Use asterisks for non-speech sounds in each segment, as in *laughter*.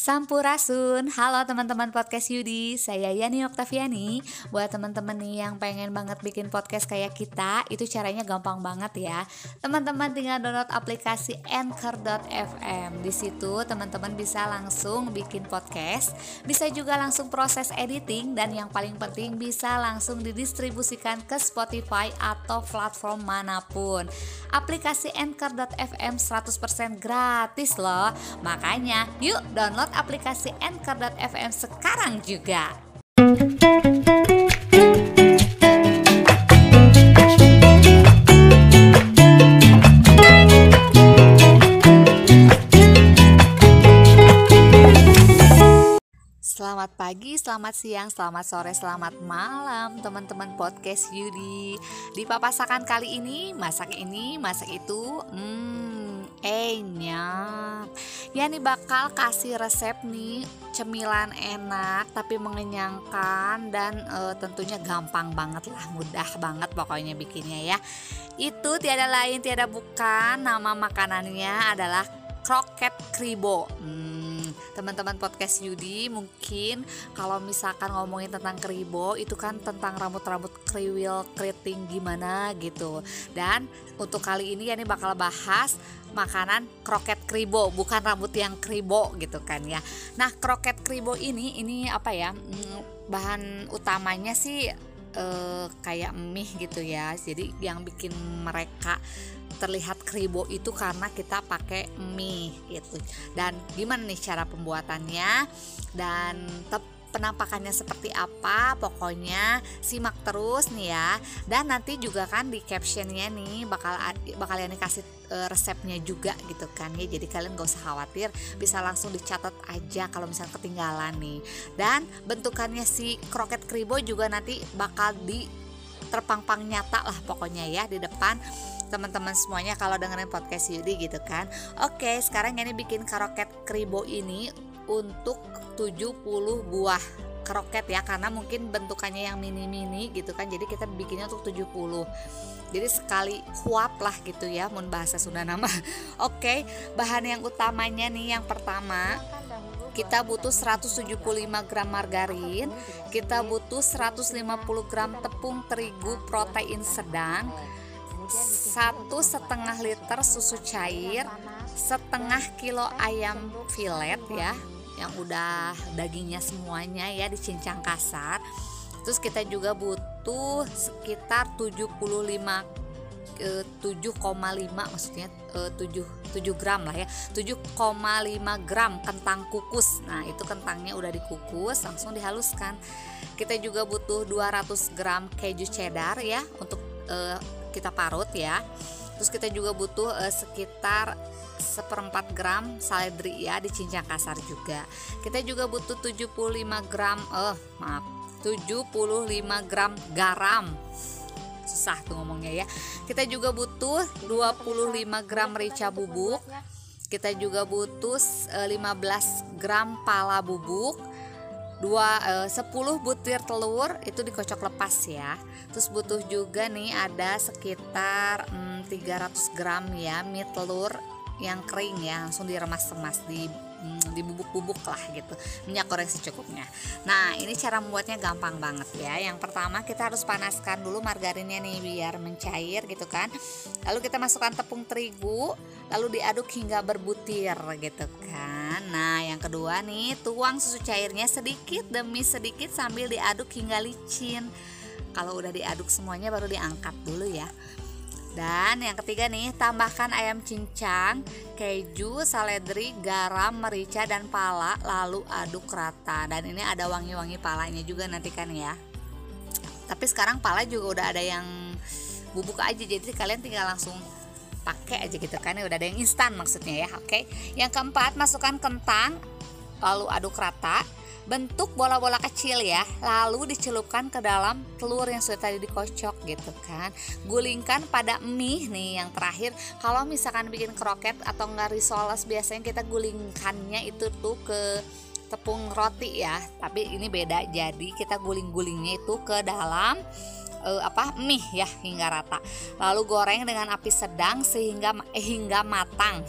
Sampurasun, halo teman-teman podcast Yudi Saya Yani Oktaviani. Buat teman-teman nih yang pengen banget bikin podcast kayak kita Itu caranya gampang banget ya. Teman-teman tinggal download aplikasi Anchor.fm Di situ teman-teman bisa langsung bikin podcast Bisa juga langsung proses editing Dan yang paling penting bisa langsung didistribusikan ke Spotify atau platform mana pun. Aplikasi Anchor.fm 100% gratis loh. Makanya yuk download aplikasi Anchor.fm sekarang juga. Selamat pagi, selamat siang, selamat sore, selamat malam teman-teman podcast Yudi Di papasakan kali ini, masak ini, masak itu Hmm, enak Ya nih bakal kasih resep nih cemilan enak tapi mengenyangkan dan e, tentunya gampang banget lah mudah banget pokoknya bikinnya ya. Itu tiada lain tiada bukan nama makanannya adalah kroket kribo hmm, teman-teman podcast Yudi mungkin kalau misalkan ngomongin tentang kribo itu kan tentang rambut-rambut kriwil keriting gimana gitu. Dan untuk kali ini ya nih bakal bahas makanan kroket kribo bukan rambut yang kribo gitu kan ya. Nah kroket kribo ini ini apa ya mm, bahan utamanya sih eh, kayak mie gitu ya. Jadi yang bikin mereka terlihat kribo itu karena kita pakai mie gitu. Dan gimana nih cara pembuatannya? Dan tep penampakannya seperti apa pokoknya simak terus nih ya. Dan nanti juga kan di captionnya nih bakal bakal yang dikasih e, resepnya juga gitu kan ya. Jadi kalian gak usah khawatir bisa langsung dicatat aja kalau misalnya ketinggalan nih. Dan bentukannya si kroket kribo juga nanti bakal di terpang-pang nyata lah pokoknya ya di depan teman-teman semuanya kalau dengerin podcast Yudi gitu kan. Oke sekarang ini bikin kroket kribo ini untuk 70 buah kroket ya karena mungkin bentukannya yang mini-mini gitu kan jadi kita bikinnya untuk 70 jadi sekali kuap lah gitu ya mun bahasa Sunda nama. *laughs* Oke bahan yang utamanya nih yang pertama kita butuh 175 gram margarin kita butuh 150 gram tepung terigu protein sedang satu setengah liter susu cair setengah kilo ayam filet ya yang udah dagingnya semuanya ya dicincang kasar. Terus kita juga butuh sekitar 75 7,5 maksudnya 7 7 gram lah ya. 7,5 gram kentang kukus. Nah itu kentangnya udah dikukus langsung dihaluskan. Kita juga butuh 200 gram keju cheddar ya untuk uh, kita parut ya terus kita juga butuh uh, sekitar seperempat gram saledri ya dicincang kasar juga. Kita juga butuh 75 gram eh maaf 75 gram garam. Susah tuh ngomongnya ya. Kita juga butuh 25 gram merica bubuk. Kita juga butuh 15 gram pala bubuk. Dua eh, 10 butir telur itu dikocok lepas ya. Terus butuh juga nih ada sekitar hmm, 300 gram ya mie telur yang kering ya langsung diremas-remas di hmm, dibubuk-bubuk lah gitu. Minyak goreng secukupnya. Nah ini cara membuatnya gampang banget ya. Yang pertama kita harus panaskan dulu margarinnya nih biar mencair gitu kan. Lalu kita masukkan tepung terigu lalu diaduk hingga berbutir gitu kan. Nah yang kedua nih tuang susu cairnya sedikit demi sedikit sambil diaduk hingga licin. Kalau udah diaduk semuanya baru diangkat dulu ya dan yang ketiga nih, tambahkan ayam cincang, keju, saledri, garam, merica, dan pala, lalu aduk rata. Dan ini ada wangi-wangi palanya juga nanti kan ya. Tapi sekarang pala juga udah ada yang bubuk aja, jadi kalian tinggal langsung pakai aja gitu kan ya udah ada yang instan maksudnya ya oke yang keempat masukkan kentang lalu aduk rata bentuk bola-bola kecil ya lalu dicelupkan ke dalam telur yang sudah tadi dikocok gitu kan. Gulingkan pada mie nih yang terakhir. Kalau misalkan bikin kroket atau nggak risoles biasanya kita gulingkannya itu tuh ke tepung roti ya. Tapi ini beda jadi kita guling-gulingnya itu ke dalam uh, apa mie ya hingga rata. Lalu goreng dengan api sedang sehingga eh, hingga matang.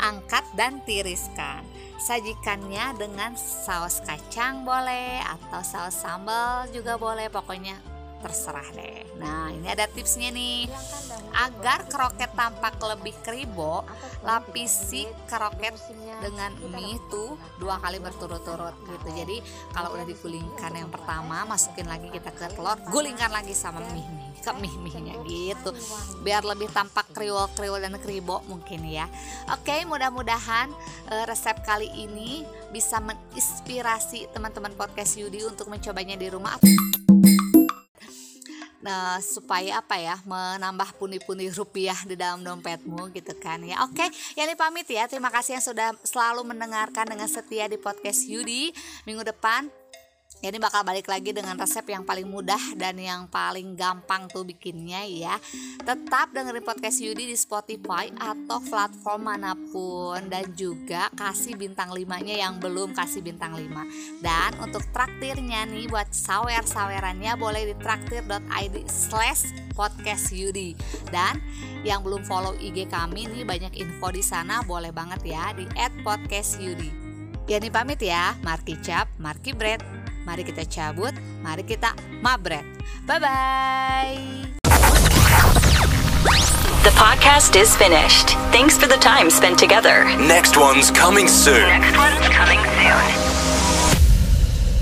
Angkat dan tiriskan sajikannya dengan saus kacang boleh atau saus sambal juga boleh pokoknya terserah deh. Nah ini ada tipsnya nih. Agar kroket tampak lebih kribo lapisi kroket dengan mie tuh dua kali berturut-turut gitu. Jadi kalau udah digulingkan yang pertama masukin lagi kita ke telur gulingkan lagi sama mie nih ke mie mie gitu. Biar lebih tampak kriwol kriwol dan kribo mungkin ya. Oke mudah-mudahan uh, resep kali ini bisa menginspirasi teman-teman podcast Yudi untuk mencobanya di rumah nah, supaya apa ya menambah pundi-pundi rupiah di dalam dompetmu gitu kan ya. Oke ya ini pamit ya. Terima kasih yang sudah selalu mendengarkan dengan setia di podcast Yudi. Minggu depan Ini bakal balik lagi dengan resep yang paling mudah dan yang paling gampang tuh bikinnya ya. Tetap dengerin podcast Yudi di Spotify atau platform mana pun dan juga kasih bintang 5-nya yang belum kasih bintang 5. Dan untuk traktirnya nih buat sawer-sawerannya boleh di traktir.id slash podcast Yudi. Dan yang belum follow IG kami nih banyak info di sana boleh banget ya di @podcastyudi. Ya nih pamit ya, Marki Cap, Marki Bread. Mari kita cabut, mari kita mabret. Bye-bye. The podcast is finished. Thanks for the time spent together. Next one's coming soon. Next one's coming soon.